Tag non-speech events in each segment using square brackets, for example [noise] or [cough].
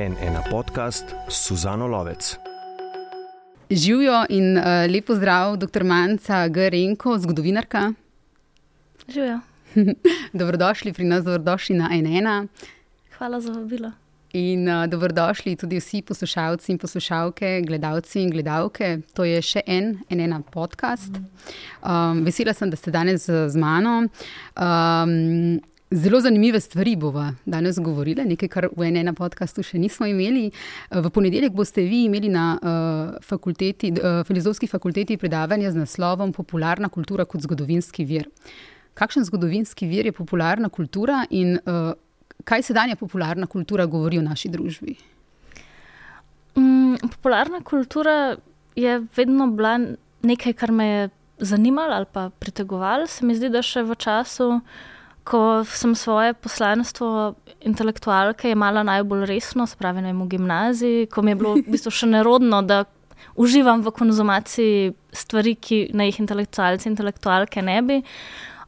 en ena podcast Suzano Lovec. Živijo in uh, lepo zdrav, dr. Manca Grenko, zgodovinarka. Živijo. [laughs] dobrodošli pri nas, dobrodošli na NN. Hvala za vabilo. In uh, dobrodošli tudi vsi poslušalci in poslušalke, gledalci in gledalke. To je še en, en ena podcast. Um, vesela sem, da ste danes z mano. Um, Zelo zanimive stvari bomo danes govorili, nekaj, kar v enem podkastu še nismo imeli. V ponedeljek boste vi imeli na uh, fakulteti, uh, filozofski fakulteti predavanje z naslovom Popularna kultura kot zgodovinski vir. Kakšen zgodovinski vir je popularna kultura in uh, kaj sedanja popularna kultura govori o naši družbi? Mm, popularna kultura je vedno bila nekaj, kar me je zanimalo ali pa pritegovalo. Se mi zdi, da še v času ko sem svoje poslanstvo intelektualke imela najbolj resno, spravi v gimnaziji, ko mi je bilo v bistvu še nerodno, da uživam v konzumaciji stvari, ki na jih intelektualci in intelektualke ne bi.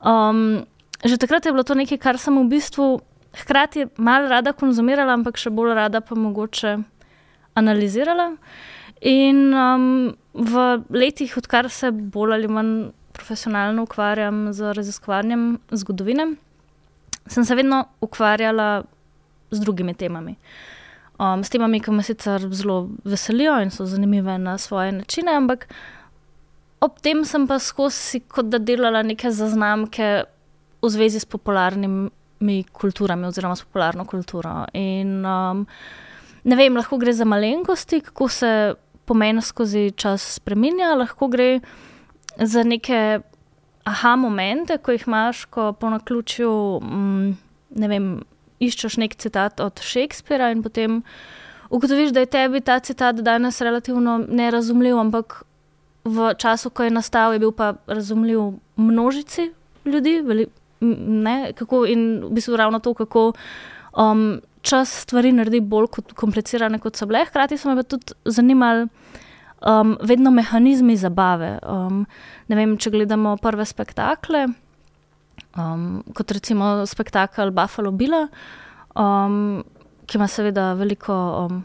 Um, že takrat je bilo to nekaj, kar sem v bistvu hkrati malo rada konzumirala, ampak še bolj rada pa mogoče analizirala. In um, v letih, odkar se bolj ali manj profesionalno ukvarjam z raziskovanjem zgodovine, sem se vedno ukvarjala z drugimi temami. Um, s temami, ki me sicer zelo veselijo in so zanimive na svoje načine, ampak ob tem sem pa skozi kot da delala neke zaznamke v zvezi s popularnimi kulturami oziroma s popularno kulturo. In um, ne vem, lahko gre za malenkosti, kako se pomen skozi čas spremenja, lahko gre za neke aha momente, ko jih imaš, ko po naključju mm, ne vem, iščeš nek citat od Shakespearea in potem ugotoviš, da je tebi ta citat danes relativno nerazumljiv, ampak v času, ko je nastal, je bil pa razumljiv množici ljudi. Veli, ne, kako, in v bistvu ravno to, kako um, čas stvari naredi bolj kot komplicirane, kot so bile. Hkrati so me pa tudi zanimali um, vedno mehanizmi zabave. Um, ne vem, če gledamo prve spektakle, um, kot recimo spektakel Buffalo Bill, um, ki ima seveda veliko um,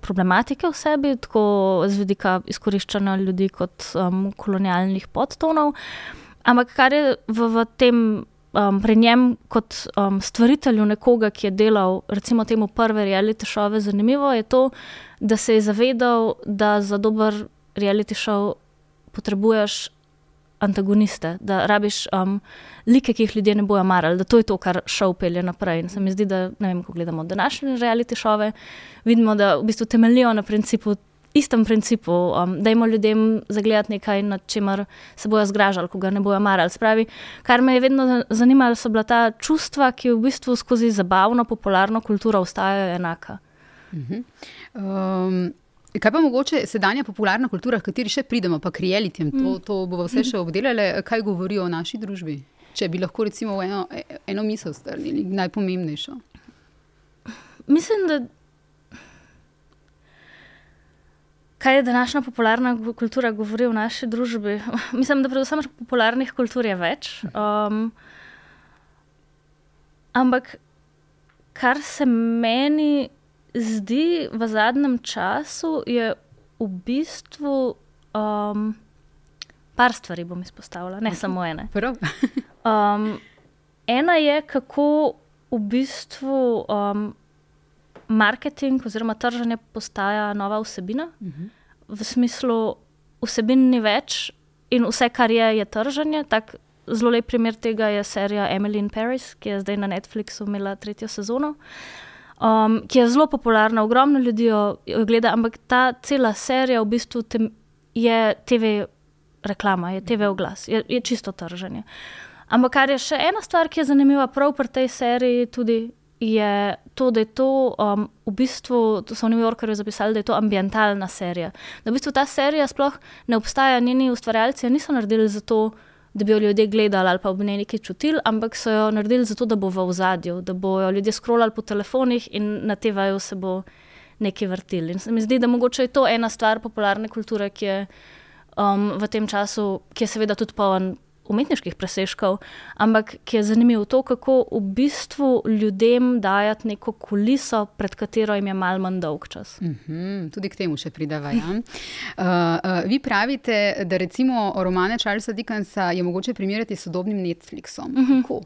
problematike v sebi, tako z vidika izkoriščanja ljudi kot um, kolonialnih podtonov. Ampak kar je v, v tem. Um, pri njem, kot um, stvaritelju nekoga, ki je delal, recimo, temu prve reality šove, zanimivo je to, da se je zavedal, da za dober reality show potrebuješ antagoniste, da rabiš um, like, ki jih ljudje ne bojo marali, da to je to, kar šov pelje naprej. In se mi zdi, da ne vem, ko gledamo današnje reality šove, vidimo, da v bistvu temeljijo na principu. Istem principu, um, da jim ljudem zagledati nekaj, nad čemer se bojo zgražali, ko ga ne bojo marali. Spravi, kar me je vedno zanimalo, so bila ta čustva, ki v bistvu skozi zabavno, popularno kulturo ostajajo enaka. Uh -huh. um, kaj pa mogoče sedanja popularna kultura, v kateri še pridemo, pa k realitim, to, mm. to bomo vse še obdelali, kaj govorijo o naši družbi? Če bi lahko recimo eno, eno misel strnili, najpomembnejšo. Mislim, da. Kaj je današnja popularna kultura, govori o naši družbi? [laughs] Mislim, da predvsem popularnih kultur je več. Um, ampak, kar se meni zdi v zadnjem času, je v bistvu um, par stvari bom izpostavila, ne samo ena. [laughs] um, ena je, kako v bistvu um, marketing oziroma trženje postaja nova vsebina, uh mhm. -huh. v smislu vsebin ni več in vse, kar je, je trženje. Tak, Zelo lep primer tega je serija Emily in Paris, ki je zdaj na Netflixu imela tretjo sezono. Um, ki je zelo popularna, ogromno ljudi jo gleda, ampak ta cela serija v bistvu tem, je TV reklama, je TV oglas, je, je čisto trženje. Ampak kar je še ena stvar, ki je zanimiva prav pri tej seriji, tudi je to, da je to um, v bistvu, to so v New Yorkerju zapisali, da je to ambientalna serija. Da v bistvu ta serija sploh ne obstaja, njeni ustvarjalci niso naredili za to da bi jo ljudje gledali ali pa bi ne nekaj čutili, ampak so jo naredili zato, da bo v ozadju, da bojo ljudje scrollali po telefonih in na TV-ju se bo nekaj vrtili. In se mi zdi, da mogoče je to ena stvar popularne kulture, ki je um, v tem času, ki je seveda tudi poln umetniških presežkov, ampak ki je zanimiv to, kako v bistvu ljudem dajati neko kuliso, pred katero jim je mal manj dolg čas. Uh mhm, -huh, tudi k temu še prideva. Ja? [laughs] Uh, uh, vi pravite, da recimo romane Charlesa Dickensa je mogoče primerjati s sodobnim Netflixom. Uh -huh. Kako?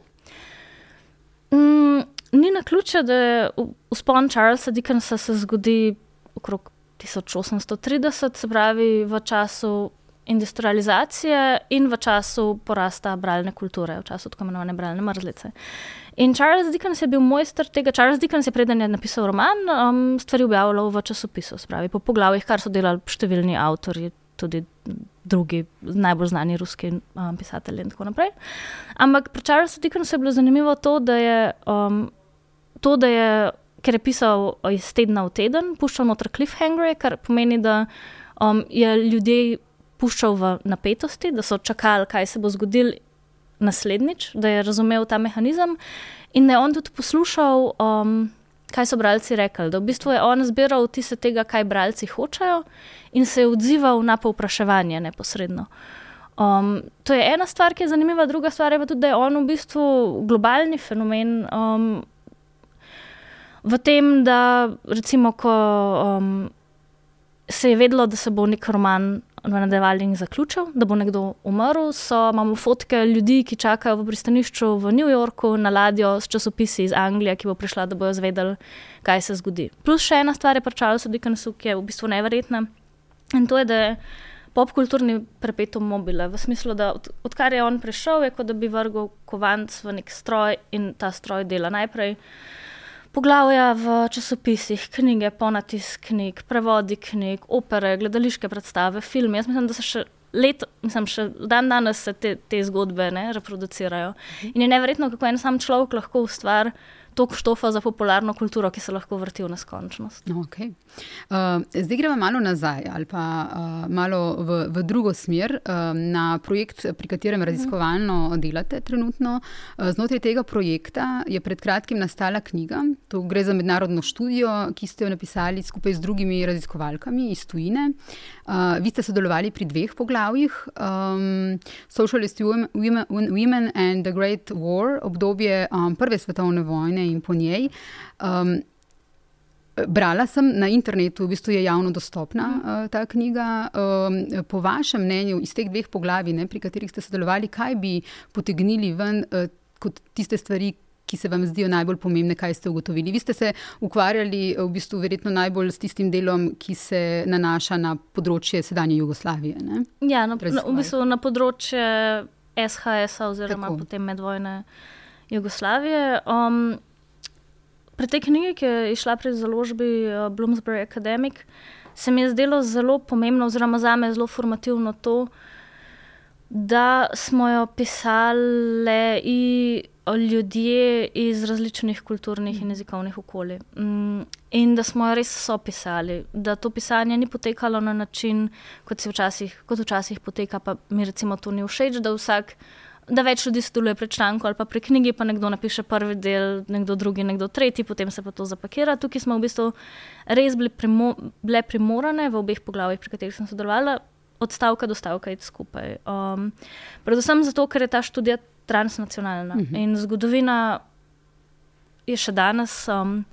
Mm, ni na ključe, da je uspon Charlesa Dickensa se zgodi okrog 1830, se pravi v času industrializacije in v času porasta bralne kulture, v času tako imenovane bralne mrzlice. In Charles Dickens je bil mojster tega. Charles Dickens je preden je napisal roman, um, stvari objavljal v časopisu, spravi po poglavjih, kar so delali številni avtori, tudi drugi najbolj znani ruski um, pisatelji in tako naprej. Ampak pri Charlesu Dickensu je bilo zanimivo to, da je, um, to, da je ker je pisal iz tedna v teden, puščal noter cliffhanger, kar pomeni, da um, je ljudi puščal v napetosti, da so čakali, kaj se bo zgodilo naslednjič, da je razumel ta mehanizem in da je on tudi poslušal, um, kaj so bralci rekli. Da v bistvu je on zbiral tiste tega, kaj bralci hočejo in se je odzival na povpraševanje neposredno. Um, to je ena stvar, ki je zanimiva, druga stvar je pa tudi, da je on v bistvu globalni fenomen. Um, v tem, da recimo, ko um, se je vedelo, da se bo nek roman v nadaljevanju zaključil, da bo nekdo umrl, so, imamo fotke ljudi, ki čakajo v pristanišču v New Yorku na ladjo s časopisi iz Anglije, ki bo prišla, da bojo zvedeli, kaj se zgodi. Plus še ena stvar je pa Charlesu Dickensu, ki je v bistvu neverjetna. In to je, da je popkulturni prepetum mobile, v smislu, da od, odkar je on prišel, je kot da bi vrgel kovanc v nek stroj in ta stroj dela najprej poglavja v časopisih, knjige, ponatis knjig, prevodi knjig, opere, gledališke predstave, filme. Jaz mislim, da se še let, mislim, še dan danes se te, te zgodbe ne, reproducirajo. In je neverjetno, kako en sam človek lahko ustvari toliko štofa za popularno kulturo, ki se lahko vrti v neskončnost. Okay. Uh, zdaj gremo malo nazaj ali pa uh, malo v, v drugo smer uh, na projekt, pri katerem raziskovalno delate trenutno. Uh, znotraj tega projekta je pred kratkim nastala knjiga. To gre za mednarodno študijo, ki ste jo napisali skupaj z drugimi raziskovalkami iz tujine. Uh, vi ste sodelovali pri dveh poglavjih: um, Socialist Women, Women and the Great War, obdobje um, Prve svetovne vojne in po njej. Um, brala sem na internetu, v bistvu je javno dostopna uh, ta knjiga. Um, po vašem mnenju, iz teh dveh poglavij, ne, pri katerih ste sodelovali, kaj bi potegnili ven uh, kot tiste stvari, ki se vam zdijo najbolj pomembne, kaj ste ugotovili? Vi ste se ukvarjali v bistvu verjetno najbolj s tistim delom, ki se nanaša na področje sedanje Jugoslavije. Ne? Ja, na, na, v bistvu na področje SHS-a oziroma Tako. potem medvojne. Jugoslavije. Um, pri tej knjigi, ki je išla pri založbi uh, Bloomsbury Academic, se mi je zdelo zelo pomembno, oziroma za me zelo formativno to, da smo jo pisali ljudje iz različnih kulturnih in jezikovnih okolij. Um, in da smo jo res sopisali, da to pisanje ni potekalo na način, kot, včasih, kot včasih poteka, pa mi recimo to ni všeč, da vsak da več ljudi sodeluje pri članku ali pa pri knjigi, pa nekdo napiše prvi del, nekdo drugi, nekdo tretji, potem se pa to zapakira. Tukaj smo v bistvu res bili primo, bile primorane v obeh poglavjih, pri katerih sem sodelovala, od stavka do stavka iti skupaj. Um, predvsem zato, ker je ta študija transnacionalna uh mhm. -huh. in zgodovina je še danes um,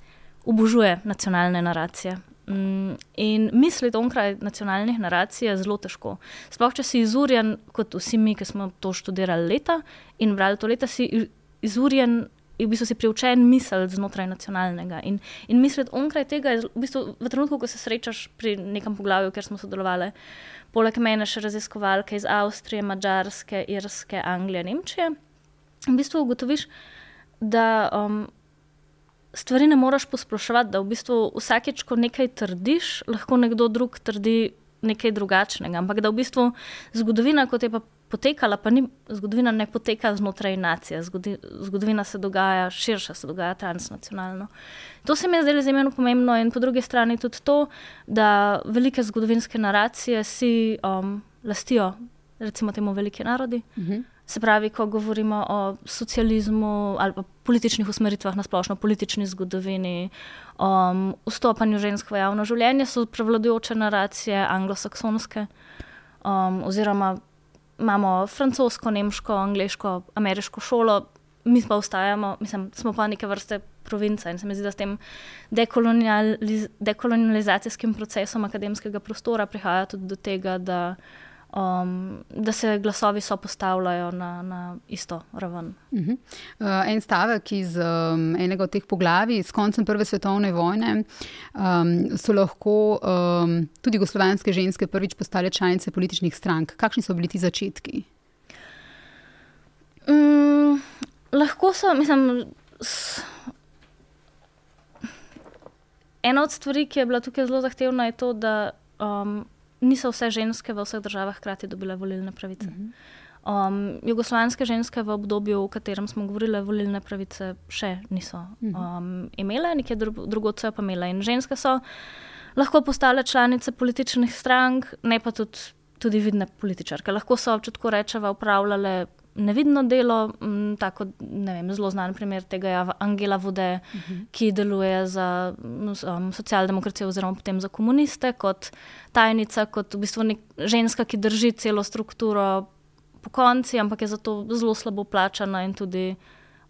obožuje nacionalne naracije. Mm, in misliti onkraj nacionalnih naracij je zelo težko. Sploh, če si izurjen, kot vsi mi, ki smo to študirali leta in brali to leta, si izurjen. V bistvu si priučen misliti znotraj nacionalnega. In, in misliti onkraj tega, je v, bistvu, v trenutku, ko se srečaš pri nekem poglavju, kjer smo sodelovali, poleg mene še raziskovalke iz Avstrije, Mačarske, Irske, Anglije, Nemčije, v bistvu ugotoviš, da um, stvari ne moreš posploševati, da v bistvu vsakeč, ko nekaj trdiš, lahko nekdo drug trdi nekaj drugačnega. Ampak da v bistvu zgodovina, kot je pa potekala, pa ni zgodovina, ne poteka znotraj nacije. Zgodovina se dogaja širša, se dogaja transnacionalno. To se mi je zdelo izjemno pomembno, in po drugi strani tudi to, da velike zgodovinske naracije si um, lastijo, recimo, temu velike narodi. Uh mhm. -huh. Se pravi, ko govorimo o socializmu ali pa političnih usmeritvah na splošno, politični zgodovini, um, vstopanju žensk v javno življenje, so prevladujoče naracije anglosaksonske, um, oziroma imamo francosko, nemško, angliško, ameriško šolo, mi pa ostajamo, mislim, smo pa neke vrste provinca in se mi zdi, da s tem dekolonializ dekolonializacijskim procesom akademskega prostora prihaja tudi do tega, da um, da se glasovi so postavljajo na, na isto raven. Uh -huh. uh, en stavek iz um, enega od teh poglavij, s koncem Prve svetovne vojne, um, so lahko um, tudi jugoslovanske ženske prvič postale članice političnih strank. Kakšni so bili ti začetki? Um, lahko so, mislim. Ena od stvari, ki je bila tukaj zelo zahtevna, je to, da um, niso vse ženske v vseh državah hkrati dobile volilne pravice. Uh -huh. um, jugoslovanske ženske v obdobju, v katerem smo govorili, volilne pravice še niso um, imele, nekje drugo so pa imele. In ženske so lahko postale članice političnih strank, ne pa tudi, tudi vidne političarke. Lahko so, če tako rečemo, upravljale nevidno delo. M, tako, ne vem, zelo znan primer tega je Angela Vode, uh mhm. -huh. ki deluje za um, socialdemokracijo oziroma potem za komuniste kot tajnica, kot v bistvu nek, ženska, ki drži celo strukturo po konci, ampak je zato zelo slabo plačana in tudi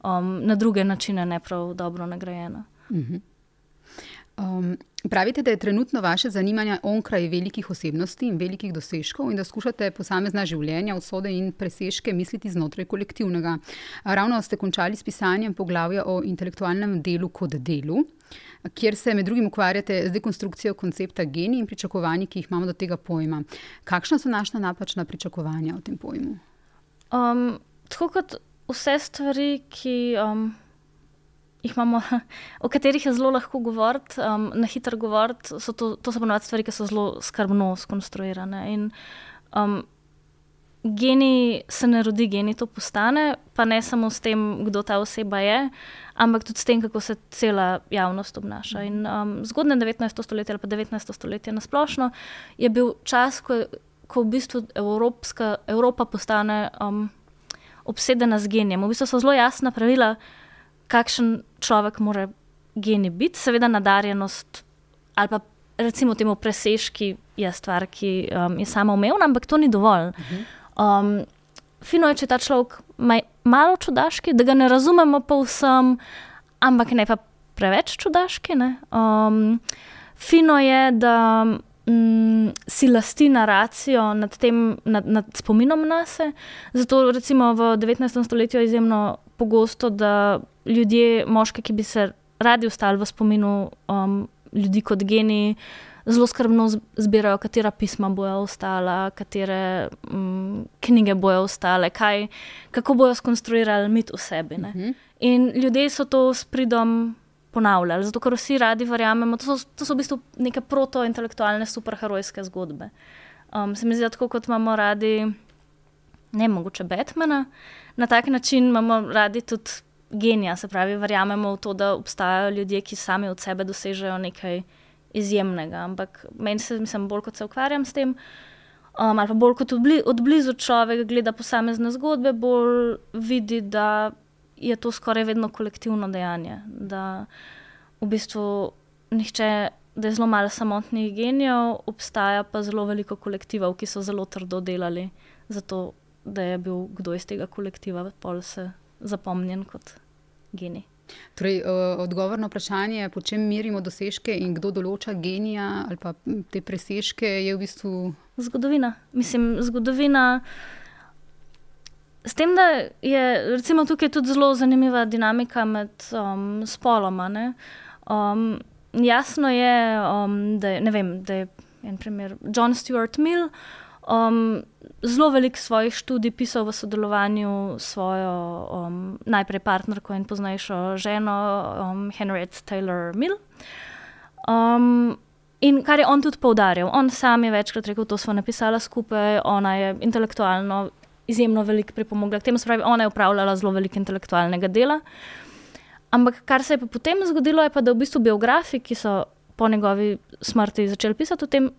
um, na druge načine ne prav dobro nagrajena. Uh mhm. -huh. Um, pravite, da je trenutno vaše zanimanje onkraj velikih osebnosti in velikih dosežkov in da skušate posamezna življenja, usode in presežke misliti znotraj kolektivnega. Ravno ste končali s pisanjem poglavja o intelektualnem delu kot delu, kjer se med drugim ukvarjate z dekonstrukcijo koncepta geni in pričakovanji, ki jih imamo do tega pojma. Kakšna so naša napačna pričakovanja o tem pojmu? Um, tako kot vse stvari, ki. Um imamo, [laughs] o katerih je zelo lahko govoriti, um, na hitro govoriti. To, to so ponovadi stvari, ki so zelo skrbno skonstruirane. In, um, geni se ne rodi, geni to postane, pa ne samo s tem, kdo ta oseba je, ampak tudi s tem, kako se cela javnost obnaša. In um, zgodne 19. stoletje ali pa 19. stoletje na splošno je bil čas, ko, ko v bistvu Evropska, Evropa postane um, obsedena z genijem. V bistvu so zelo jasna pravila kakšen človek mora geni biti, seveda nadarjenost ali pa recimo temu presežki je stvar, ki um, je sama umevna, ampak to ni dovolj. Um, fino je, če ta človek malo čudaški, da ga ne razumemo povsem, ampak ne pa preveč čudaški. Um, fino je, da um, si lasti naracijo nad, tem, nad, nad spominom na sebe. Zato recimo v 19. stoletju je izjemno pogosto, da ljudje, moški, ki bi se radi ostali v spominu um, ljudi kot geni, zelo skrbno zbirajo, katera pisma bojo ostala, katere um, knjige bojo ostale, kaj, kako bojo skonstruirali mit v sebi. Uh mhm. -huh. In ljudje so to s pridom. Ponavljali, zato ker vsi radi verjamemo, da so, to so v bistvu neke proto-intelektualne, superherojske zgodbe. Um, se mi zdi, tako kot imamo radi, ne mogoče Batmana, na tak način imamo radi tudi genija, se pravi, verjamemo v to, da obstajajo ljudje, ki sami od sebe dosežejo nekaj izjemnega. Ampak meni se, mislim, bolj kot se ukvarjam s tem, um, ali pa bolj kot od blizu človek gleda posamezne zgodbe, bolj vidi, da je to skoraj vedno kolektivno dejanje. Da v bistvu nihče. Da je zelo malo samotnih genijev, obstaja pa zelo veliko kolektivov, ki so zelo trdo delali, zato da je bil kdo iz tega kolektiva, pol se zapomnjen kot geni. Torej, eh, odgovor na vprašanje, po čem merimo dosežke in kdo določa genija ali pa te presežke, je v bistvu. Zgodovina. Mislim, zgodovina. S tem, da je recimo, tukaj tudi zelo zanimiva dinamika med um, spoloma. Um, jasno je, um, da, je, vem, da je en primer John Stuart Mill um, zelo veliko svojih študij pisal v sodelovanju s svojo um, najprej partnerko in poznajšo ženo, um, Henriette Taylor Mill. Um, in kar je on tudi poudarjal, on sam je večkrat rekel, to smo napisali skupaj, ona je intelektualno izjemno veliko pripomogla k temu, spravi, ona je upravljala zelo veliko intelektualnega dela. Ampak kar se je potem zgodilo, je pa, da v bistvu biografi, ki so po njegovi smrti začeli pisati o tem,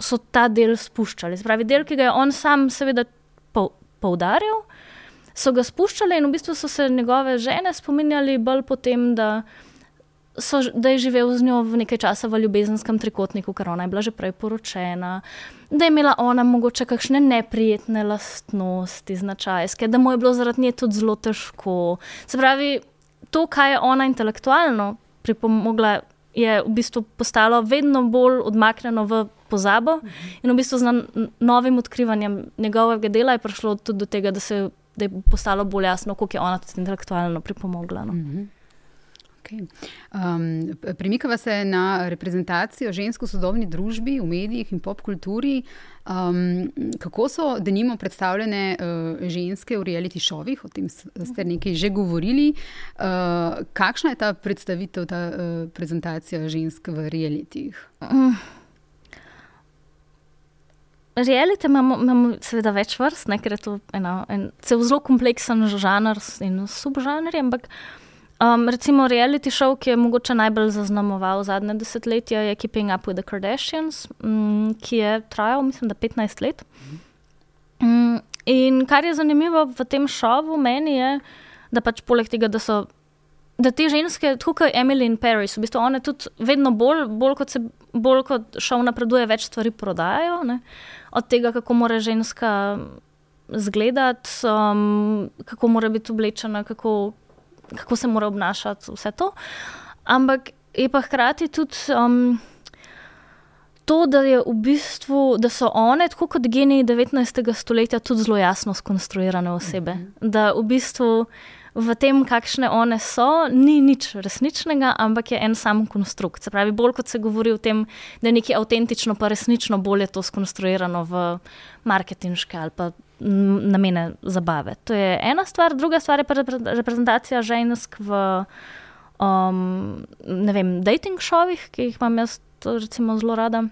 so ta del spuščali. Spravi, del, ki ga je on sam, seveda, poudaril, so ga spuščali in v bistvu so se njegove žene spominjali bolj po tem, da so, da je živel z njo v nekaj časa v ljubezenskem trikotniku, ker ona je bila že prej poročena, da je imela ona mogoče kakšne neprijetne lastnosti, značajske, da mu je bilo zaradi nje tudi zelo težko. Se pravi, to, kaj je ona intelektualno pripomogla, je v bistvu postalo vedno bolj odmaknjeno v pozabo, in v bistvu z novim odkrivanjem njegovega dela je prišlo tudi do tega, da, se, da je postalo bolj jasno, koliko je ona tudi intelektualno pripomogla. No. Mhm. Okay. Um, premikava se na reprezentacijo žensk v sodobni družbi, v medijih in pop kulturi. Um, kako so, da nimo predstavljene uh, ženske v reality šovih, o tem ste nekaj že govorili. Uh, kakšna je ta predstavitev, ta uh, prezentacija žensk v realitijih? Mm. Realite imamo, imamo seveda več vrst, ne, ker je to eno, en zelo kompleksen žanr in subžanr. Ampak um, recimo reality show, ki je mogoče najbolj zaznamoval zadnje desetletje, je Keeping Up with the Kardashians, um, ki je trajal, mislim, da 15 let. Um, in kar je zanimivo v tem šovu, meni je, da pač poleg tega, da so. Da te ženske, tako kot Emily in Paris, v bistvu one tudi vedno bolj, bolj kot se bolj kot šov napreduje, več stvari prodajajo. Ne? Od tega, kako mora ženska izgledati, um, kako mora biti oblečena, kako, kako se mora obnašati, vse to. Ampak je pa hkrati tudi um, to, da, v bistvu, da so one, tako kot geniji 19. stoletja, tudi zelo jasno skonstruirane osebe. Mm -hmm. Da v bistvu v tem, kakšne one so, ni nič resničnega, ampak je en sam konstrukt. Se pravi, bolj kot se govori o tem, da je nekaj avtentično, pa resnično bolje to skonstruirano v marketinške ali pa namene zabave. To je ena stvar, druga stvar je pa reprezentacija žensk v um, ne vem, dating šovih, ki jih imam jaz recimo, zelo rada.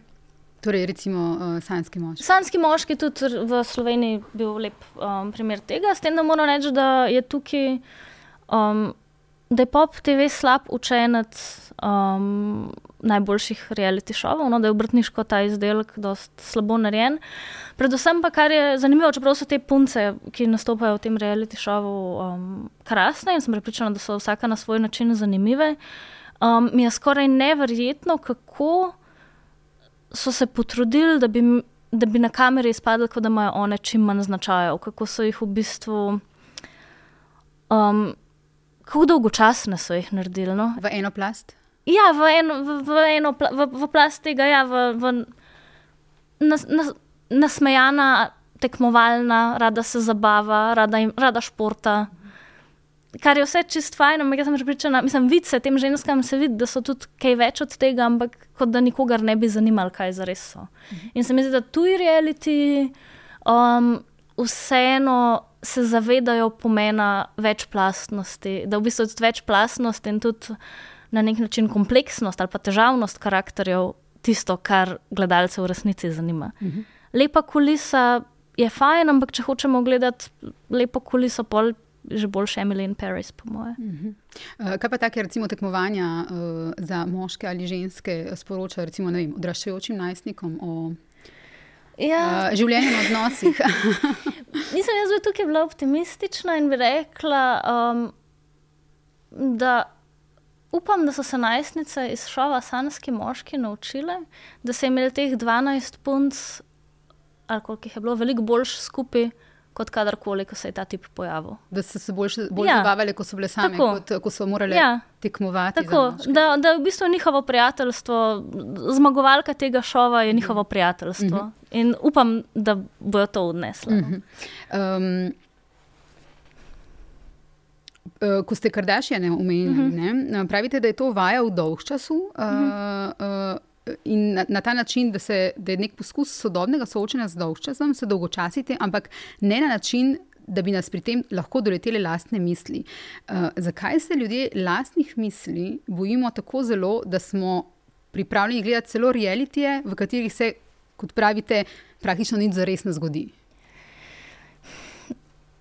Torej, recimo, uh, sanski moški. Sanski moški tudi v Sloveniji bil lep um, primer tega, s tem, da moram reči, da je tukaj, um, da je pop TV slab učenec um, najboljših reality šovov, no, da je obrtniško ta izdelek dosti slabo narejen. Predvsem pa, kar je zanimivo, čeprav so te punce, ki nastopajo v tem reality šovu, um, krasne in sem prepričana, da so vsaka na svoj način zanimive, um, mi je skoraj neverjetno, kako so se potrudili, da bi, da bi na kameri izpadlo, da imajo one čim manj značajev, kako so jih v bistvu. Um, kako dolgočasne so jih naredili? No? V eno plast? Ja, v eno, v, v eno v, v plast tega, ja, v, v nas, nas, nasmejana, tekmovalna, rada se zabava, rada, rada športa kar je vse čist fajn, ampak jaz sem pripričana, mislim, vid se tem ženskam se vidi, da so tudi kaj več od tega, ampak kot da nikogar ne bi zanimalo, kaj za res so. In se mi zdi, da tuji reality um, vseeno se zavedajo pomena večplastnosti, da v bistvu tudi večplastnost in tudi na nek način kompleksnost ali pa težavnost karakterjev tisto, kar gledalce v resnici zanima. Mhm. Lepa kulisa je fajn, ampak če hočemo gledati lepo kuliso, pol že boljše Emily in Paris, po moje. Uh -huh. uh, kaj pa take, recimo, tekmovanja uh, za moške ali ženske, sporočajo, recimo, vem, odraščajočim najstnikom o ja. uh, življenju in odnosih? [laughs] Mislim, jaz bi tukaj bila optimistična in bi rekla, um, da. Upam, da so se najstnice iz šova Sanski moški naučile, da so imeli teh 12 punc, ali koliko jih je bilo, veliko boljš skupaj, kot kadarkoli, ko se je ta tip pojavil. Da so se bolj, bolj ja. zabavali, ko so bile same, tako. kot ko so morali ja. tekmovati. Tako, da, da v bistvu njihovo prijateljstvo, zmagovalka tega šova je njihovo prijateljstvo. Uh mhm. -huh. In upam, da bojo to odnesli. Uh -huh. um, Ko ste Kardashiane omenili, uh mhm. -huh. pravite, da je to vaja v dolg času. Uh -huh. uh, uh, in na, na ta način, da, se, da je nek poskus sodobnega soočanja z dolgčasom, se dolgočasite, ampak ne na način, da bi nas pri tem lahko doleteli lastne misli. Uh, zakaj se ljudje lastnih misli bojimo tako zelo, da smo pripravljeni gledati celo realitije, v katerih se, kot pravite, praktično nič za res ne zgodi?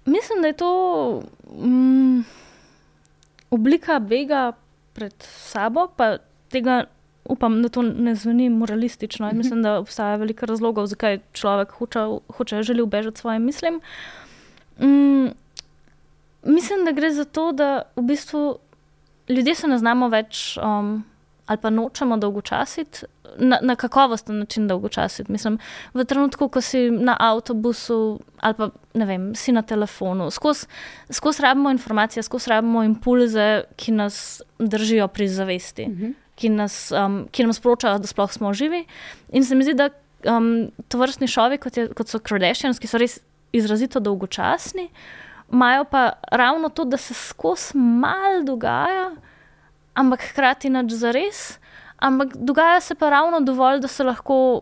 Mislim, da je to mm, oblika bega pred sabo, pa tega upam, da to ne zveni moralistično. Mhm. Mislim, da obstaja veliko razlogov, zakaj človek hoče, hoče želi ubežati svojim mislim. Mm, mislim, da gre za to, da v bistvu ljudje se ne znamo več. Um, Ali pa nočemo dolgočasiti, na, na kakovosten način dolgočasiti. Mislim, v trenutku, ko si na avtobusu ali pa vem, si na telefonu, skozi rabimo informacije, skozi rabimo impulze, ki nas držijo pri zavesti, uh -huh. Ki, nas, um, ki nam sporočajo, da sploh smo živi. In se mi zdi, da um, to vrstni šovi, kot, je, kot so Kardashians, ki so res izrazito dolgočasni, imajo pa ravno to, da se skozi mal dogaja ampak hkrati nič za res. Ampak dogaja se pa ravno dovolj, da se lahko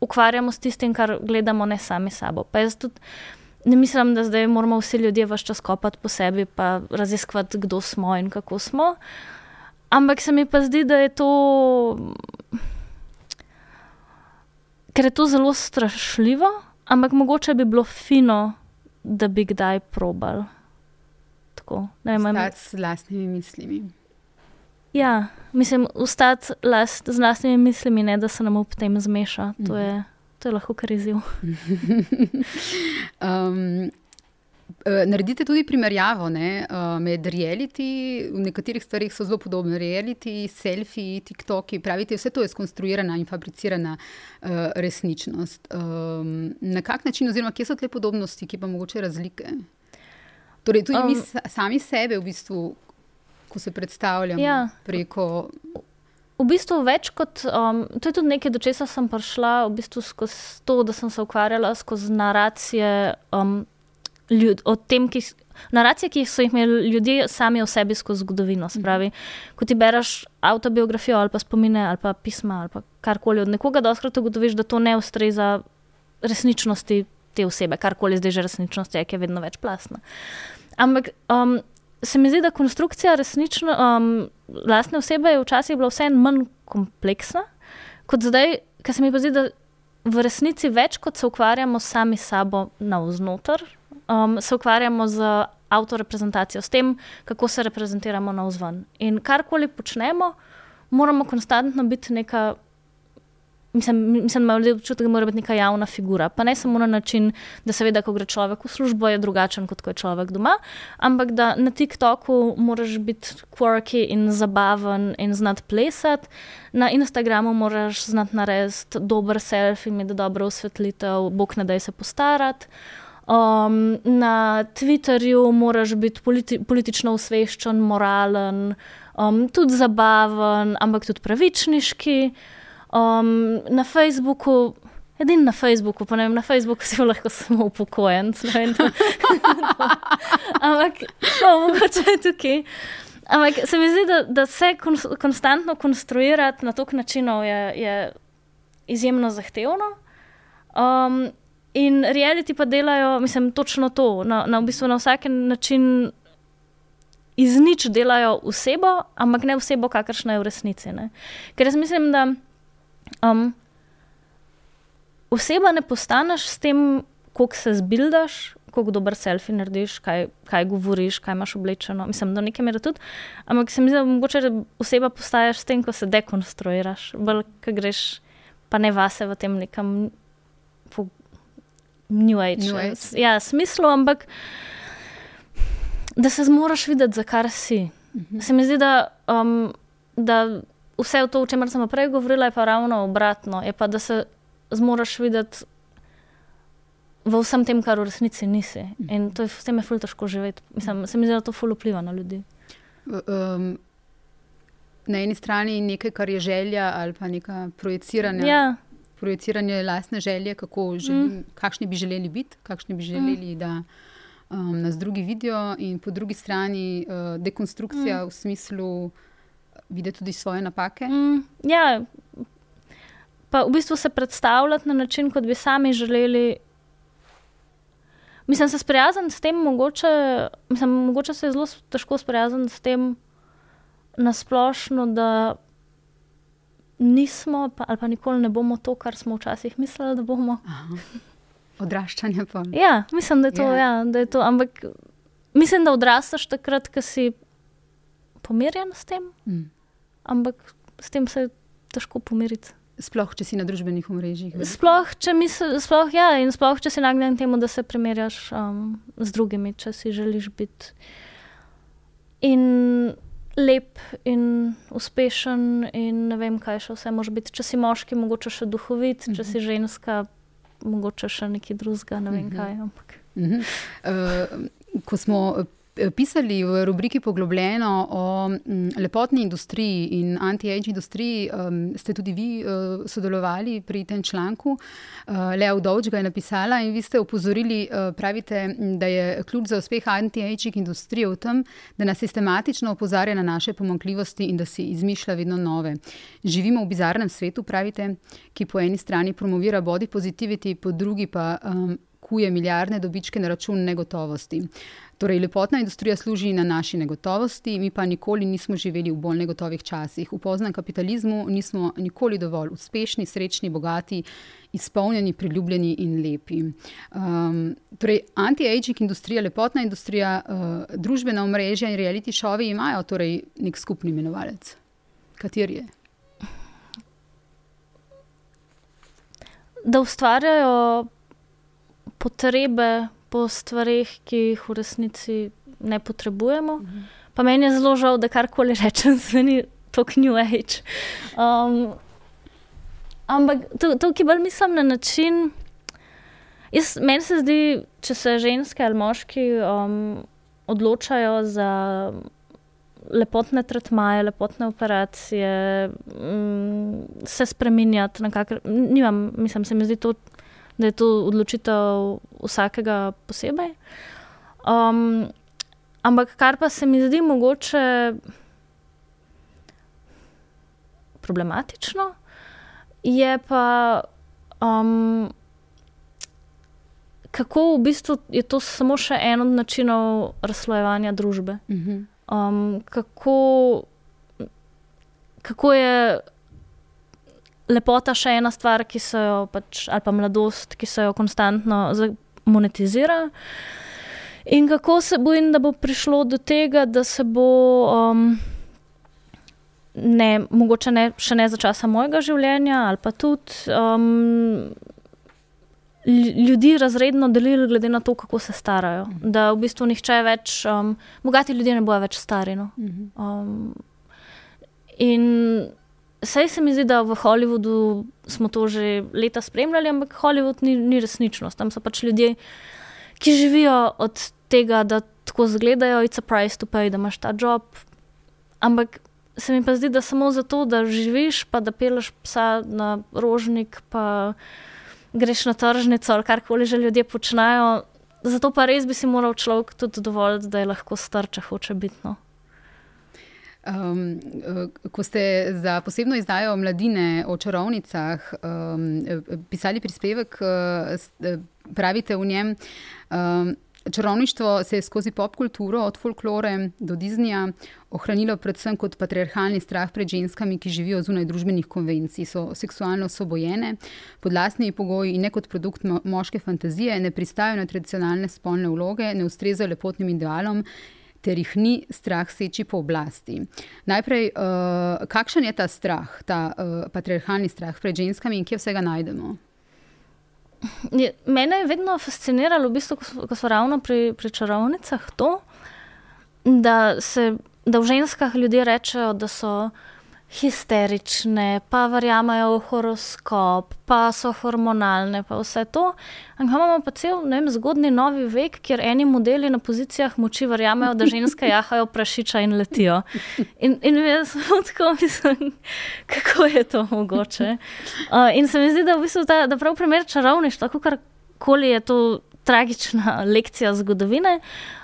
ukvarjamo s tistim, kar gledamo, ne sami sabo. Pa jaz tudi ne mislim, da zdaj moramo vsi ljudje vse čas kopati po sebi in raziskovati, kdo smo in kako smo. Ampak se mi pa zdi, da je to. Ker je to zelo strašljivo, ampak mogoče bi bilo fino, da bi kdaj probal. Tako, ne vem, ali s vlastnimi mislimi. Ja, mislim, ustati last, z vlastnimi mislimi, ne da se nam ob tem zmeša. To je, to je lahko kar izziv. [laughs] um, naredite tudi primerjavo ne, uh, med reality, v nekaterih stvarih so zelo podobne. Reality, selfie, TikToki, pravite, vse to je skonstruirana in fabricirana uh, resničnost. Um, na kak način, oziroma kje so te podobnosti, ki pa mogoče razlike? Torej, tudi um, mi sami sebe v bistvu ko se predstavljamo ja. preko. V bistvu več kot um, to je tudi nekaj, do česa sem prišla, v bistvu skozi to, da sem se ukvarjala skozi naracije um, ljud, o tem, ki, naracije, ki so jih imeli ljudje sami o sebi skozi zgodovino. Spravi, mhm. ko ti bereš autobiografijo ali pa spomine ali pa pisma ali pa karkoli od nekoga, da oskrat ugotoviš, da to ne ustreza resničnosti te osebe, karkoli zdaj že resničnost je, ki je vedno več plasna. Ampak um, se mi zdi, da konstrukcija resnično, um, lastne osebe je včasih bila vseeno manj kompleksna kot zdaj, ker se mi pa zdi, da v resnici več kot se ukvarjamo sami s sabo navznoter, um, se ukvarjamo z avtoreprezentacijo, s tem, kako se reprezentiramo navzven. In karkoli počnemo, moramo konstantno biti neka Mislim, mislim, da je občutek, da mora biti neka javna figura. Pa ne samo na način, da se vidi, ko gre človek v službo, je drugačen kot ko je človek doma, ampak da na TikToku moraš biti quirky in zabaven in znati plesati, na Instagramu moraš znati narediti dober selfie, imeti dobro osvetlitev, bog ne da se postarati. Um, na Twitterju moraš biti politi politično usveščen, moralen, um, tudi zabaven, ampak tudi pravičniški. Um, na Facebooku, edini na Facebooku, pa ne vem, na Facebooku si lahko [laughs] samo upokojen. [laughs] Ampak, mogoče je tukaj. Ampak se mi zdi, da, da se kon, konstantno konstruirati na tok načinov je, je izjemno zahtevno. Um, in reality pa delajo, mislim, točno to. Na, na, v bistvu na vsak način iz nič delajo osebo, ampak ne osebo, kakršna je v resnici. Ne? Ker jaz mislim, da. Um, oseba ne postaneš s tem, kako se zbildaš, kako dober selfie narediš, kaj, kaj govoriš, kaj imaš oblečeno. Mislim, da nekaj mera tudi. Ampak se mi zdi, da mogoče oseba postaješ s tem, ko se dekonstruiraš, bolj, ko greš pa ne vase v tem nekem New Age. New age. Ja, smislu, ampak da se zmoraš videti, za kar si. Mhm. Se mi zdi, da. Um, da vse to, o čemer sem prej govorila, je pa ravno obratno. Je pa, da se zmoraš videti v vsem tem, kar v resnici nisi. In to je s tem je ful težko živeti. Mislim, se mi zdi, da to ful vpliva na ljudi. Um, na eni strani je nekaj, kar je želja ali pa neka projiciranja. Ja. Projiciranje lastne želje, želi, mm. kakšni bi želeli biti, kakšni bi želeli, mm. da um, nas drugi vidijo, in po drugi strani uh, dekonstrukcija mm. v smislu, videti tudi svoje napake. Mm, ja, pa v bistvu se predstavljati na način, kot bi sami želeli. Mislim, se sprijazniti s tem, mogoče, mislim, mogoče se je zelo težko sprijazniti s tem na splošno, da nismo pa, ali pa nikoli ne bomo to, kar smo včasih mislili, da bomo. Aha. Odraščanje pa. Ja, mislim, da je to. Ja. Ja, da je to ampak mislim, da odrastaš takrat, ko si pomirjen s tem. Mm ampak s tem se je težko pomiriti. Sploh, če si na družbenih omrežjih. Sploh, če, misl, sploh, ja, sploh, če si nagnjen temu, da se primerjaš um, z drugimi, če si želiš biti. In lep in uspešen, in ne vem, kaj še vse može biti. Če si moški, mogoče še duhovit, če si ženska, mogoče še nekaj drugega, ne vem Mhm. kaj. Ampak. Uh, ko smo pisali v rubriki Poglobljeno o mm, lepotni industriji in anti-age industriji, um, ste tudi vi uh, sodelovali pri tem članku. Uh, Lea Udovč ga je napisala in vi ste opozorili, uh, pravite, m, da je ključ za uspeh anti-age industrije v tem, da nas sistematično opozarja na naše pomankljivosti in da si izmišlja vedno nove. Živimo v bizarnem svetu, pravite, ki po eni strani promovira body positivity, po drugi pa um, kuje milijardne dobičke na račun negotovosti. Torej, lepotna industrija služi na naši negotovosti, mi pa nikoli nismo živeli v bolj negotovih časih. V poznem kapitalizmu nismo nikoli dovolj uspešni, srečni, bogati, izpolnjeni, priljubljeni in lepi. Um, torej, anti-aging industrija, lepotna industrija, uh, družbena omrežja in reality šovi imajo torej nek skupni imenovalec. Kateri je? Da ustvarjajo potrebe po stvarih, ki jih v resnici ne potrebujemo. Mhm. Pa meni je zelo žal, da karkoli rečem, [laughs] zveni to New Age. Um, ampak to, to, ki bolj mislim na način. Jaz, meni se zdi, če se ženske ali moški um, odločajo za lepotne tretmaje, lepotne operacije, um, se spremenjati. Nimam, mislim, se mi zdi to da je to odločitev vsakega posebej. Um, ampak kar pa se mi zdi mogoče problematično, je pa, um, kako v bistvu je to samo še en od načinov razslojevanja družbe. Um, kako, kako je lepota še ena stvar, ki se jo, pač, ali pa mladosti, ki se jo konstantno monetizira. In kako se bojim, da bo prišlo do tega, da se bo, um, ne, mogoče ne, še ne za časa mojega življenja, ali pa tudi um, ljudi razredno delili, glede na to, kako se starajo. Da v bistvu nihče več, um, bogati ljudje ne bojo več stari. No? Um, in Sej se mi zdi, da v Hollywoodu smo to že leta spremljali, ampak Hollywood ni, ni resničnost. Tam so pač ljudje, ki živijo od tega, da tako izgledajo, it's a price to pay, da imaš ta job. Ampak se mi pa zdi, da samo zato, da živiš, pa da peleš psa na rožnik, pa greš na tržnico ali karkoli že ljudje počnejo. Zato pa res bi si moral človek tudi dovoliti, da je lahko star, če hoče biti. No. Um, ko ste za posebno izdajo mladine o čarovnicah um, pisali prispevek, pravite v njem, um, čarovništvo se je skozi popkulturo, od folklore do Disneyja, ohranilo predvsem kot patriarhalni strah pred ženskami, ki živijo zunaj družbenih konvencij, so seksualno osvobojene, pod lastnimi pogoji in ne kot produkt mo moške fantazije, ne pristajajo na tradicionalne spolne vloge, ne ustrezajo lepotnim idealom ter jih ni strah seči po oblasti. Najprej, uh, kakšen je ta strah, ta uh, patriarhalni strah pred ženskami in kje vsega najdemo? Je, mene je vedno fasciniralo, v bistvu, ko, so ravno pri, pri čarovnicah, to, da, se, da v ženskah ljudje rečejo, da so histerične, pa verjamejo v horoskop, pa so hormonalne, pa vse to. Ampak imamo pa cel vem, zgodni novi vek, kjer eni modeli na pozicijah moči verjamejo, da ženske [laughs] jahajo prašiča in letijo. In, in jaz [laughs] tako mislim, kako je to mogoče. Uh, in se mi zdi, da, v bistvu ta, da prav primer čarovništva, kakorkoli je to tragična lekcija zgodovine.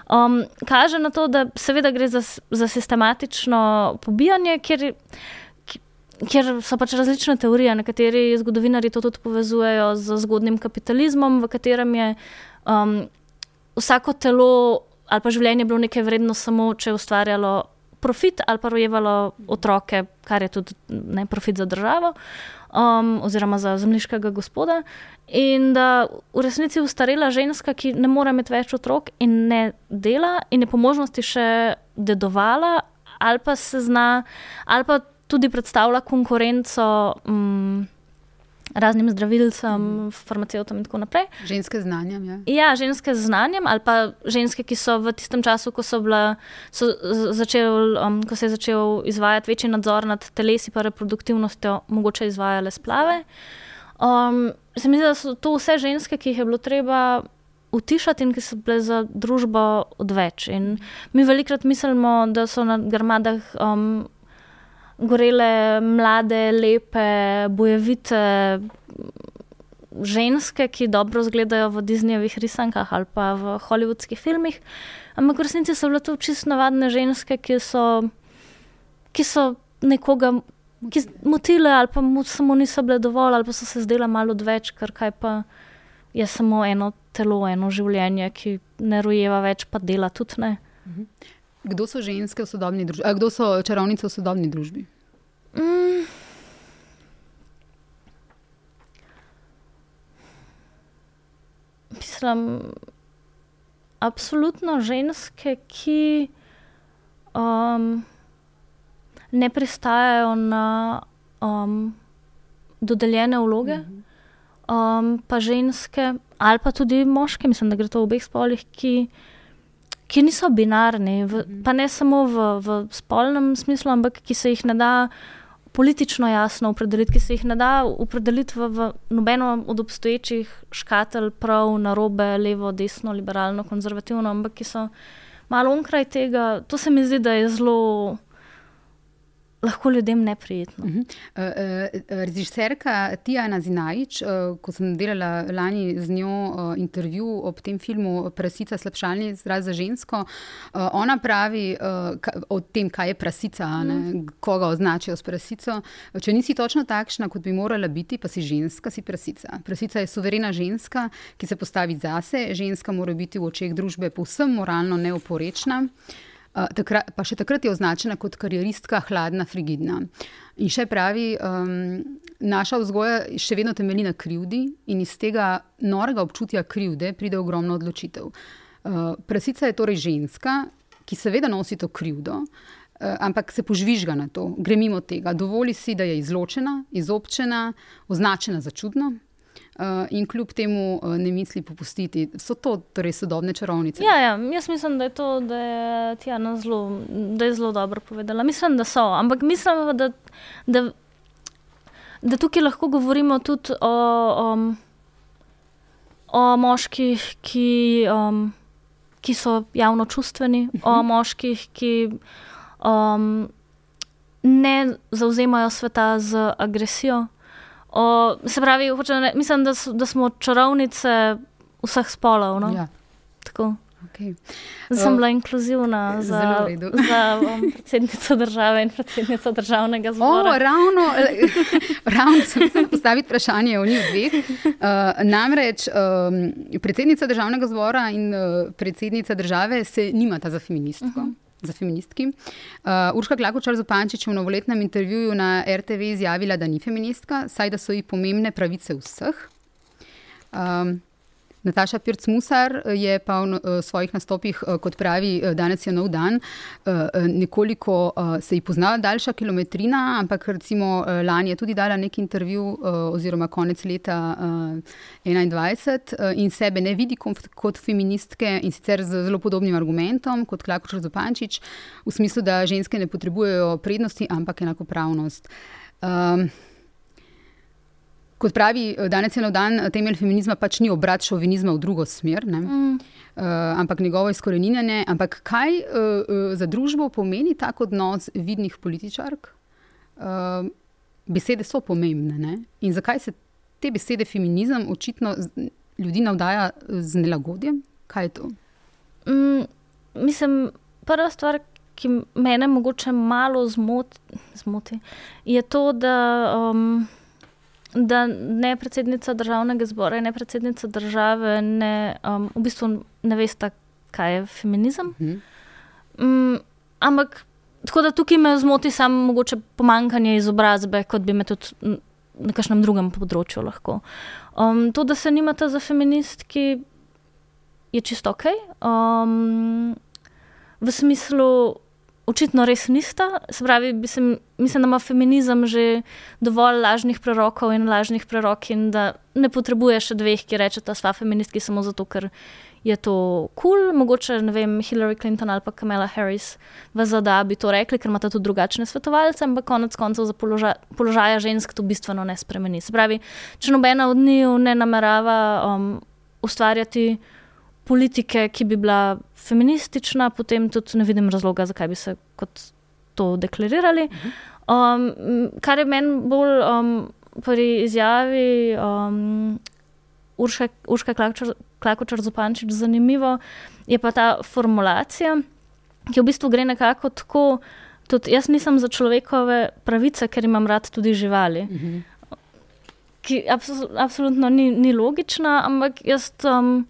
Um, kaže na to, da seveda gre za, za sistematično pobijanje, kjer, kjer so pač različne teorije. Nekateri zgodovinari to tudi povezujejo z zgodnim kapitalizmom, v katerem je um, vsako telo ali pa življenje bilo nekaj vredno samo, če je ustvarjalo profit ali pa rojevalo otroke, kar je tudi ne profit za državo. Um, oziroma za zemljiškega gospoda, in da v resnici ustarela ženska, ki ne more imeti več otrok in ne dela, in je po možnosti še dedovala, ali pa se zna, ali pa tudi predstavlja konkurenco um, raznim zdravilcem, mm. farmacevtom in tako naprej. Ženske z znanjem. Ja. ja, ženske z znanjem, ali pa ženske, ki so v tistem času, ko, bila, so začel, um, ko se je začel izvajati večji nadzor nad telesi in reproduktivnostjo, mogoče izvajale splave. Um, se mi zdi, da so to vse ženske, ki jih je bilo treba. Utišati in ki so bile za družbo odveč. In mi velikokrat mislimo, da so na grmadah um, gorele mlade, lepe, bojevite ženske, ki dobro izgledajo v Disneyjevih risankah ali pa v hollywoodskih filmih. Ampak v resnici so bile to čisto navadne ženske, ki so, ki so nekoga ki motile ali pa mu samo niso bile dovolj ali pa so se zdele malo odveč, ker kaj pa je samo eno telo, eno življenje, ki ne rojeva več, pa dela tudi ne. Mhm. Kdo so ženske v sodobni družbi? A kdo so čarovnice v sodobni družbi? Mm. Mislim, absolutno ženske, ki um, ne pristajajo na um, dodeljene vloge, mhm. um, pa ženske, ali pa tudi moške, mislim, da gre to v obeh spolih, ki ki niso binarni, v, mhm. pa ne samo v, v spolnem smislu, ampak ki se jih ne da politično jasno opredeliti, ki se jih ne da opredeliti v, v nobeno od obstoječih škatelj, prav, narobe, levo, desno, liberalno, konzervativno, ampak ki so malo onkraj tega. To se mi zdi, da je zelo lahko ljudem neprijetno. Uh -huh. uh, uh, režiserka Tijana Zinajč, uh, ko sem delala lani z njo uh, intervju ob tem filmu Prasica, slabšalni izraz za žensko, uh, ona pravi uh, ka, o tem, kaj je prasica, uh -huh. koga označijo s prasico. Če nisi točno takšna, kot bi morala biti, pa si ženska, si prasica. Prasica je suverena ženska, ki se postavi zase. Ženska mora biti v očeh družbe povsem moralno neoporečna. Uh, takrat, pa še takrat je označena kot karieristka, hladna, frigidna. In še pravi, um, naša vzgoja še vedno temelji na krivdi in iz tega norega občutja krivde pride ogromno odločitev. Uh, prasica je torej ženska, ki seveda nosi to krivdo. Ampak se požvižga na to, gre mimo tega, dovoli si, da je izločena, izobčena, označena za čudno, in kljub temu uh, ne misli popustiti. So to torej sodobne čarovnice? Ja, ja, jaz mislim, da je to, da je Tjana zelo, da je zelo dobro povedala. Mislim, da so, ampak mislim, da, da, da tukaj lahko govorimo tudi o, um, o moških, ki, um, ki so javno čustveni, -huh. o mhm. moških, ki. Um, Ne zauzemajo sveta z agresijo, O, se pravi, ne, mislim, da, da smo čarovnice vseh spolov. No? Ja. Okay. Sem bila inkluzivna za, za um, predsednico države in predsednico državnega zbora. O, ravno, [laughs] ravno sem se postavila vprašanje o njih dveh. [laughs] Uh, namreč um, predsednica državnega zbora in uh, predsednica države se nimata za feministko. Uh. -huh za feministki. Uh, Urška Klakočar Zupančič je v novoletnem intervjuju na RTV izjavila, da ni feministka, saj da so ji pomembne pravice vseh. Um, Nataša Pirc-Musar eh, je pa v eh, svojih nastopih, eh, kot pravi, danes je nov dan, nekoliko se ji pozna daljša kilometrina, ampak recimo lani je tudi dala nek intervju oziroma konec leta 2021 in sebe ne vidi kot feministke in sicer z zelo podobnim argumentom kot Klakočar Zopančič, v smislu, da ženske ne potrebujejo prednosti, ampak enakopravnost. Um, Kot pravi, eh, danes je na dan eh, temelj feminizma, pač ni obrat šovinizma v drugo smer, mm. uh, ampak njegovo izkoreninjanje. Ampak kaj uh, uh, za družbo pomeni tak odnos vidnih političark? Uh, besede so pomembne. Ne? In zakaj se te besede feminizem očitno ljudi navdaja z nelagodjem? Kaj je to? Mm, mislim, prva stvar. Ki me morda malo zmoti, zmoti, je to, da um, da ne predsednica državnega zbora, ne predsednica države, ne, um, v bistvu ne veste, kaj je feminizem. Mhm. Um, ampak tako da tukaj me zmoti samo mogoče pomankanje izobrazbe, kot bi me tudi na kakšnem drugem področju lahko. Um, to, da se nimate za feministki, je čisto ok. Um, v smislu, očitno res nista. Se pravi, mislim, mislim, da ima feminizem že dovolj lažnih prorokov in lažnih prorok, in da ne potrebuje še dveh, ki rečeta, sva feministki samo zato, ker je to kul. Cool. Mogoče ne vem, Hillary Clinton ali pa Kamala Harris v ZDA bi to rekli, ker imata tudi drugačne svetovalce, ampak konec koncev za položaj, položaja žensk to bistveno ne spremeni. Se pravi, če nobena od njih ne namerava um, ustvarjati politike, ki bi bila feministična, potem tudi ne vidim razloga, zakaj bi se kot to deklarirali. Um, kar je meni bolj um, pri izjavi um, Urška, Urška Klakočar Zopančič zanimivo, je pa ta formulacija, ki v bistvu gre nekako tako. Tudi jaz nisem za človekove pravice, ker imam rad tudi živali. Uh -huh. Ki absolutno ni, ni logična, ampak jaz. Um,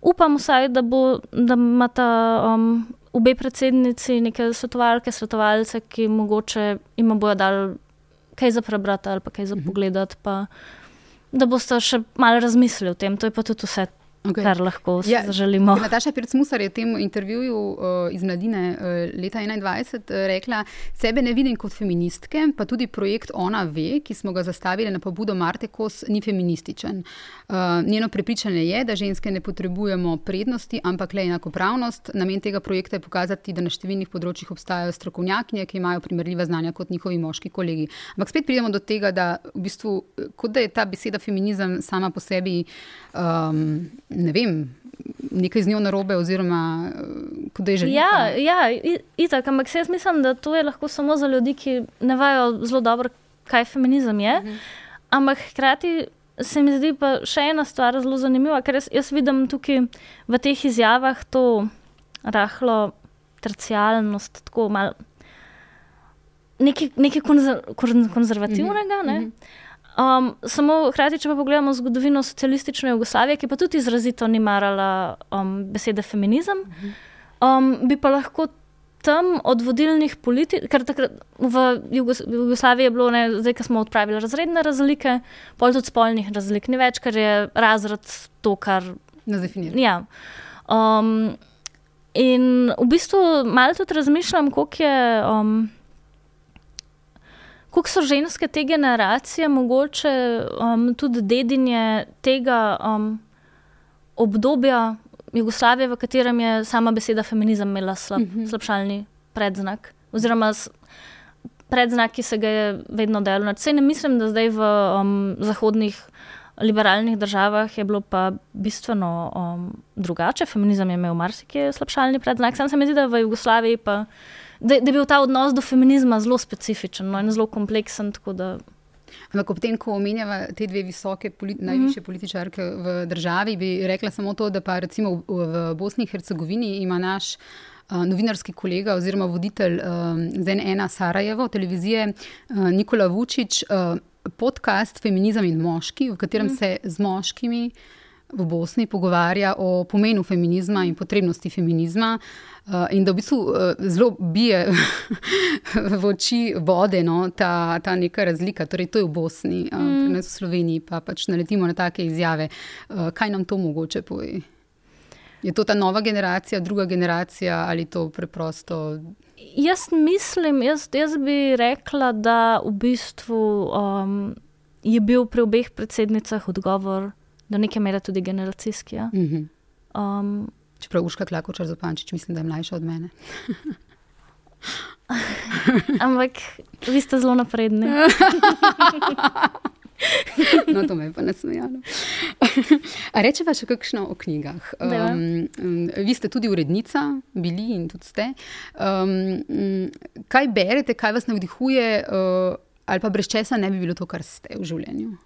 upam vsaj, da, bo, da imata um, obe predsednici neke svetovalke, svetovalce, ki mogoče jim bodo dali kaj za prebrati ali pa kaj za mhm. pogledati, pa da boste še malo razmislili o tem. To je pa tudi vse Okay. Kar lahko ja, želimo. Nataša Pirc-Musar je v tem intervjuju uh, iz Mladine uh, leta 2021 uh, rekla: Sebe ne vidim kot feministke, pa tudi projekt Ona ve, ki smo ga zastavili na pobudo Marte Kos, ni feminističen. Uh, njeno prepričanje je, da ženske ne potrebujemo prednosti, ampak le enakopravnost. Namen tega projekta je pokazati, da na številnih področjih obstajajo strokovnjakinje, ki imajo primerljiva znanja kot njihovi moški kolegi. Ampak spet pridemo do tega, da, v bistvu, kot da je ta beseda feminizem sama po sebi. Um, ne vem, nekaj z njo narobe, oziroma eh, kdo je že. Ja, ja itak, ampak jaz mislim, da to je lahko samo za ljudi, ki ne vajo zelo dobro, kaj feminizem je. Mhm. Ampak hkrati se mi zdi pa še ena stvar zelo zanimiva, ker jaz, jaz vidim tukaj v teh izjavah to rahlo tercijalnost, tako malo. Nekaj, nekaj konzer, konzervativnega. Mm -hmm. Um, samo hkrati, če pa pogledamo zgodovino socialistične Jugoslavije, ki pa tudi izrazito ni marala um, besede feminizem, um, bi pa lahko tam od vodilnih politik, ker takrat v, Jugos Jugoslaviji je bilo, ne, zdaj, ko smo odpravili razredne razlike, pol tudi spolnih razlik, ni več, ker je razred to, kar nas definira. Ja. Um, in v bistvu malo tudi razmišljam, koliko je. Um, Kako so ženske te generacije, mogoče um, tudi dedinje tega um, obdobja Jugoslavije, v katerem je sama beseda feminizem imela slab, mm -hmm. slabšalni predznak, oziroma predznak, ki se ga je vedno delal. Vse ne mislim, da zdaj v um, zahodnih liberalnih državah je bilo pa bistveno um, drugače. Feminizem je imel marsikaj slabšalni predznak, sam se mi zdi, da v Jugoslaviji pa da, da je bil ta odnos do feminizma zelo specifičen no, in zelo kompleksen. Ampak ob tem, ko omenjava te dve visoke, politi mm -hmm. najviše političarke v državi, bi rekla samo to, da pa recimo v, v Bosni in Hercegovini ima naš. Uh, novinarski kolega oziroma voditelj uh, ZN1 Sarajevo, televizije uh, Nikola Vučić, uh, podcast Feminizem in moški, v katerem mm. se z moškimi v Bosni pogovarja o pomenu feminizma in potrebnosti feminizma. Uh, in da v bistvu uh, zelo bije [laughs] v oči vode no, ta, ta neka razlika. Torej, to je v Bosni, uh, mm. v Sloveniji, pa pač naletimo na take izjave. Kaj nam to mogoče pove? Je to ta nova generacija, druga generacija ali to preprosto? Jaz mislim, jaz, jaz bi rekla, da v bistvu um, je bil pri obeh predsednicah odgovor do neke mere tudi generacijski. Ja? Mm -hmm. um, Čeprav Uška Klakočar Zopančič, mislim, da je mlajša od mene. [laughs] Ampak vi ste zelo napredni. [laughs] no, to me je pa nasmejalo. [laughs] Rečeva še kakšno o knjigah. Um, vi ste tudi urednica, bili in tudi ste. Um, kaj berete, kaj vas navdihuje, uh, ali pa brez česa ne bi bilo to, kar ste v življenju?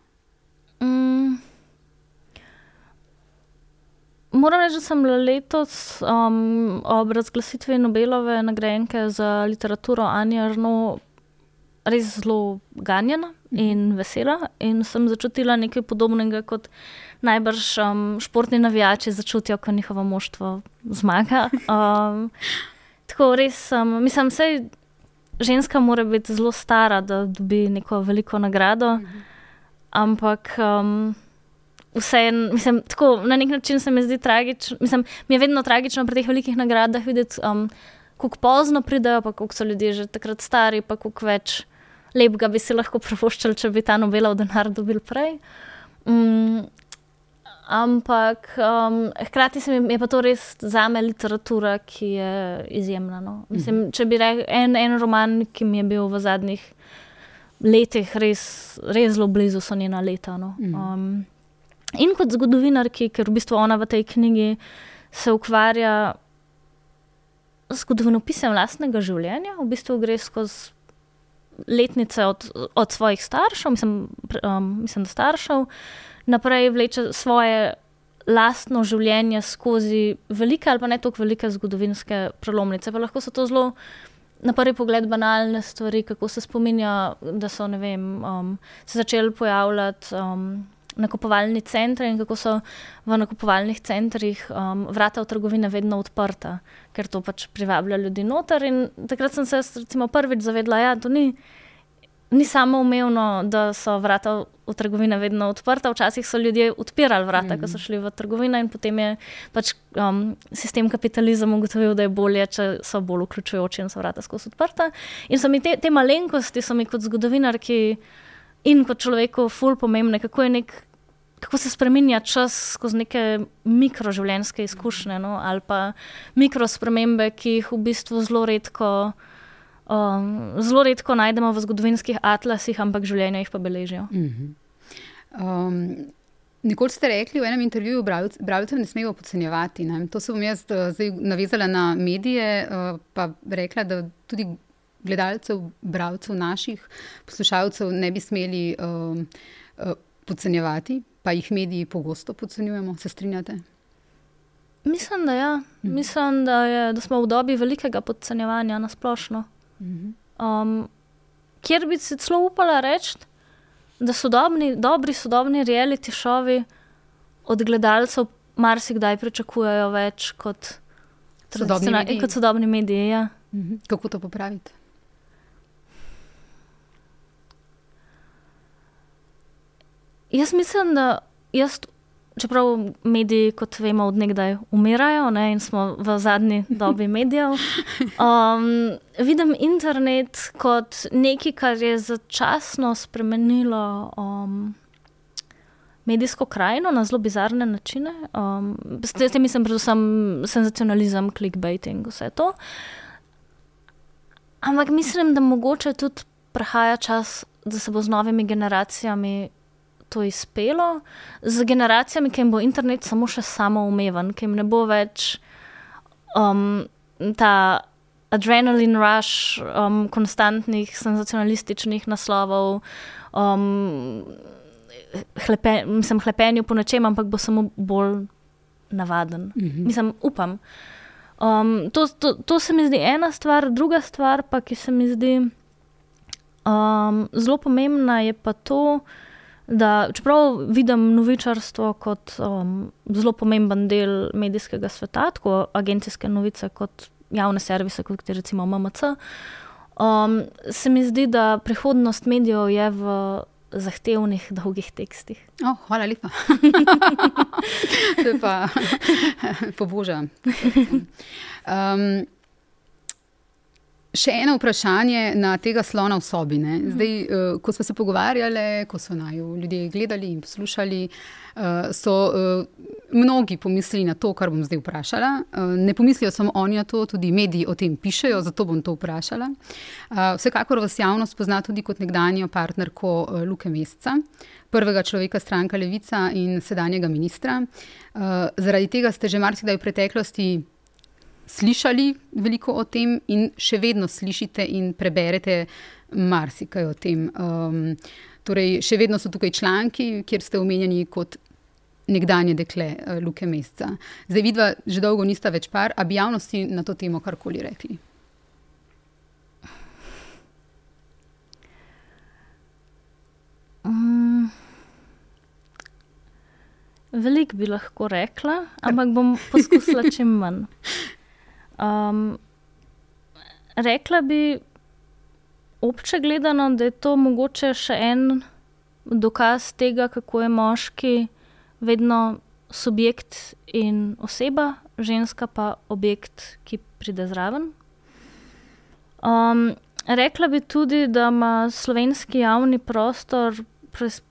Moram reči, da sem letos um, ob razglasitvi Nobelove nagrajenke za literaturo Anja Arno res zelo ganjena in vesela. In sem začutila nekaj podobnega kot najbrž um, športni navijači začutijo, ko njihovo moštvo zmaga. Um, [laughs] tako res, um, mislim, da ženska mora biti zelo stara, da dobi neko veliko nagrado. Ampak. Um, vseeno, mislim, tako na nek način se mi zdi tragično. Mislim, mi je vedno tragično pri teh velikih nagradah videti, um, kako pozno pridejo, pa kako so ljudje že takrat stari, pa kako več lepega bi si lahko privoščili, če bi ta Nobelov denar dobil prej. Um, ampak um, hkrati se mi je pa to res za me literatura, ki je izjemna. No. Mislim, -hmm. Če bi rekel en, en roman, ki mi je bil v zadnjih letih res, res zelo blizu, so njena leta. No. -hmm. um, in kot zgodovinarki, ker v bistvu ona v tej knjigi se ukvarja z zgodovinopisem lastnega življenja, v bistvu gre skozi letnice od, od svojih staršev, mislim, um, mislim, da staršev, naprej vleče svoje lastno življenje skozi velike ali pa ne tako velike zgodovinske prelomnice. Pa lahko so to zelo. Na prvi pogled banalne stvari, kako se spominja, da so vem, um, se začeli pojavljati um, nakupovalni centri in kako so v nakupovalnih centrih um, vrata v trgovine vedno odprta, ker to pač privablja ljudi noter. In takrat sem se recimo, prvič zavedla, da ja, to ni, ni samo umevno, da so vrata v trgovine vedno odprta. Včasih so ljudje odpirali vrata, mm. ko so mhm. šli v trgovino, in potem je pač um, sistem kapitalizma ugotovil, da je bolje, če so bolj vključujoči in so vrata skozi odprta. In so mi te, te malenkosti, so mi kot zgodovinarki in kot človeku ful pomembne, kako, nek, kako se spremenja čas skozi neke mikroživljenjske izkušnje no? ali pa mikrospremembe, ki jih v bistvu zelo redko. Um, zelo redko najdemo v zgodovinskih atlasih, ampak življenje jih pa beležijo. Uh -huh. um, Nikoli ste rekli v enem intervjuju, da bralcev ne smemo podcenjevati. Ne? To se bom jaz uh, navezala na medije, uh, pa rekla, da tudi gledalcev, bralcev, naših poslušalcev ne bi smeli uh, uh, podcenjevati, pa jih mediji pogosto podcenjujemo. Se strinjate? Mislim, da, ja. mhm. Mislim, da, je, da smo v dobi velikega podcenjevanja na splošno. Mhm. Um, kjer bi se celo upala reči, da sodobni, dobri sodobni reality šovi od gledalcev marsikdaj pričakujejo več kot sodobni mediji. Kot sodobni mediji ja. mhm. Kako to popraviti? Jaz mislim, da jaz, čeprav mediji, kot vemo, odnegdaj umirajo ne, in smo v zadnji [laughs] dobi medijev, um, vidim internet kot nekaj, kar je začasno spremenilo. Um, Medijsko krajino na zelo bizarne načine, um, s tem mislim predvsem senzacionalizem, clickbaiting, vse to. Ampak mislim, da mogoče tudi prihaja čas, da se bo z novimi generacijami to izpelo, z generacijami, ki jim bo internet samo še samoumeven, ki jim ne bo več um, ta adrenalin rush, um, konstantnih senzacionalističnih naslovov, um, hlepe, mislim, hlepenju po nečem, ampak bo samo bolj navaden. Mm -hmm. Mislim, upam. Um, to, to, to se mi zdi ena stvar, druga stvar, pa, ki se mi zdi um, zelo pomembna, je pa to, da čeprav vidim novičarstvo kot um, zelo pomemben del medijskega sveta, tako agencijske novice kot javne servise, kot je recimo MMC, um, se mi zdi, da prihodnost medijev je v zahtevnih, dolgih tekstih. Oh, hvala lepa. [laughs] to je pa [laughs] poboža. [laughs] Um, Še eno vprašanje na tega slona v sobi. Ne? Zdaj, uh, ko smo se pogovarjali, ko so naj ljudje gledali in poslušali, uh, so uh, mnogi pomislili na to, kar bom zdaj vprašala. Uh, ne pomislijo samo oni na to, tudi mediji o tem pišejo, zato bom to vprašala. Uh, vsekakor vas javnost pozna tudi kot nekdanjo partnerko uh, Luke Mesca. Prvega človeka stranka Levica in sedanjega ministra. Uh, zaradi tega ste že marsikdaj v preteklosti slišali veliko o tem in še vedno slišite in preberete marsikaj o tem. Um, torej, še vedno so tukaj članki, kjer ste omenjeni kot nekdanje dekle uh, Luke Mesca. Zdaj, vidva, že dolgo nista več par, a bi javnosti na to temo karkoli rekli. Um, Veliko bi lahko rekla, ampak bom poskusila čim manj. [laughs] Um, rekla bi, obče gledano, da je to mogoče še en dokaz tega, kako je moški vedno subjekt in oseba, ženska pa objekt, ki pride zraven. Um, rekla bi tudi, da ima slovenski javni prostor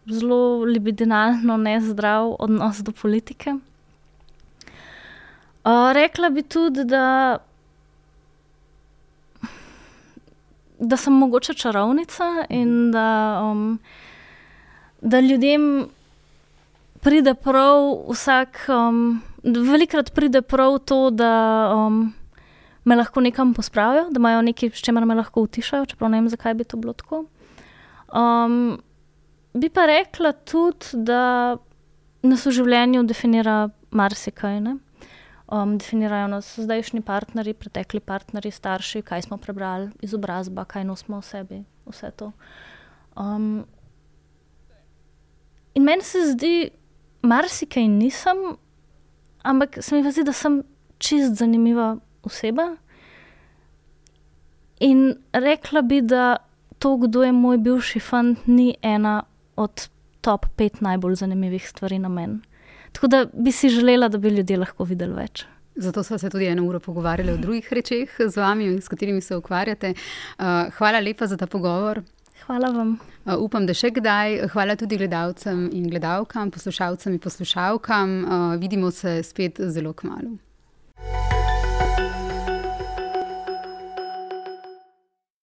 zelo libidinalno, nezdrav odnos do politike. Uh, rekla bi tudi, da, da sem mogoče čarovnica in da, um, da ljudem pride prav vsak, um, velikrat pride prav to, da um, me lahko nekam pospravijo, da imajo nekaj, s čimer me lahko utišajo, čeprav ne vem, zakaj bi to bilo tako. Um, bi pa rekla tudi, da nas v življenju definira marsikaj. Um, definirajo nas zdajšnji partnerji, pretekli partnerji, starši, kaj smo prebrali, izobrazba, kaj nosimo v sebi, vse to. Um, in meni se zdi, marsikaj nisem, ampak se mi zdi, da sem čist zanimiva oseba. In rekla bi, da to, kdo je moj bivši fant, ni ena od top pet najbolj zanimivih stvari na meni. Tako da bi si želela, da bi ljudje lahko videli več. Zato smo se tudi eno uro pogovarjali o drugih rečeh z vami, s katerimi se ukvarjate. Uh, hvala lepa za ta pogovor. Hvala vam. Uh, upam, da še kdaj. Hvala tudi gledalcem in gledalkam, poslušalcem in poslušalkam. Uh, vidimo se spet zelo kmalo.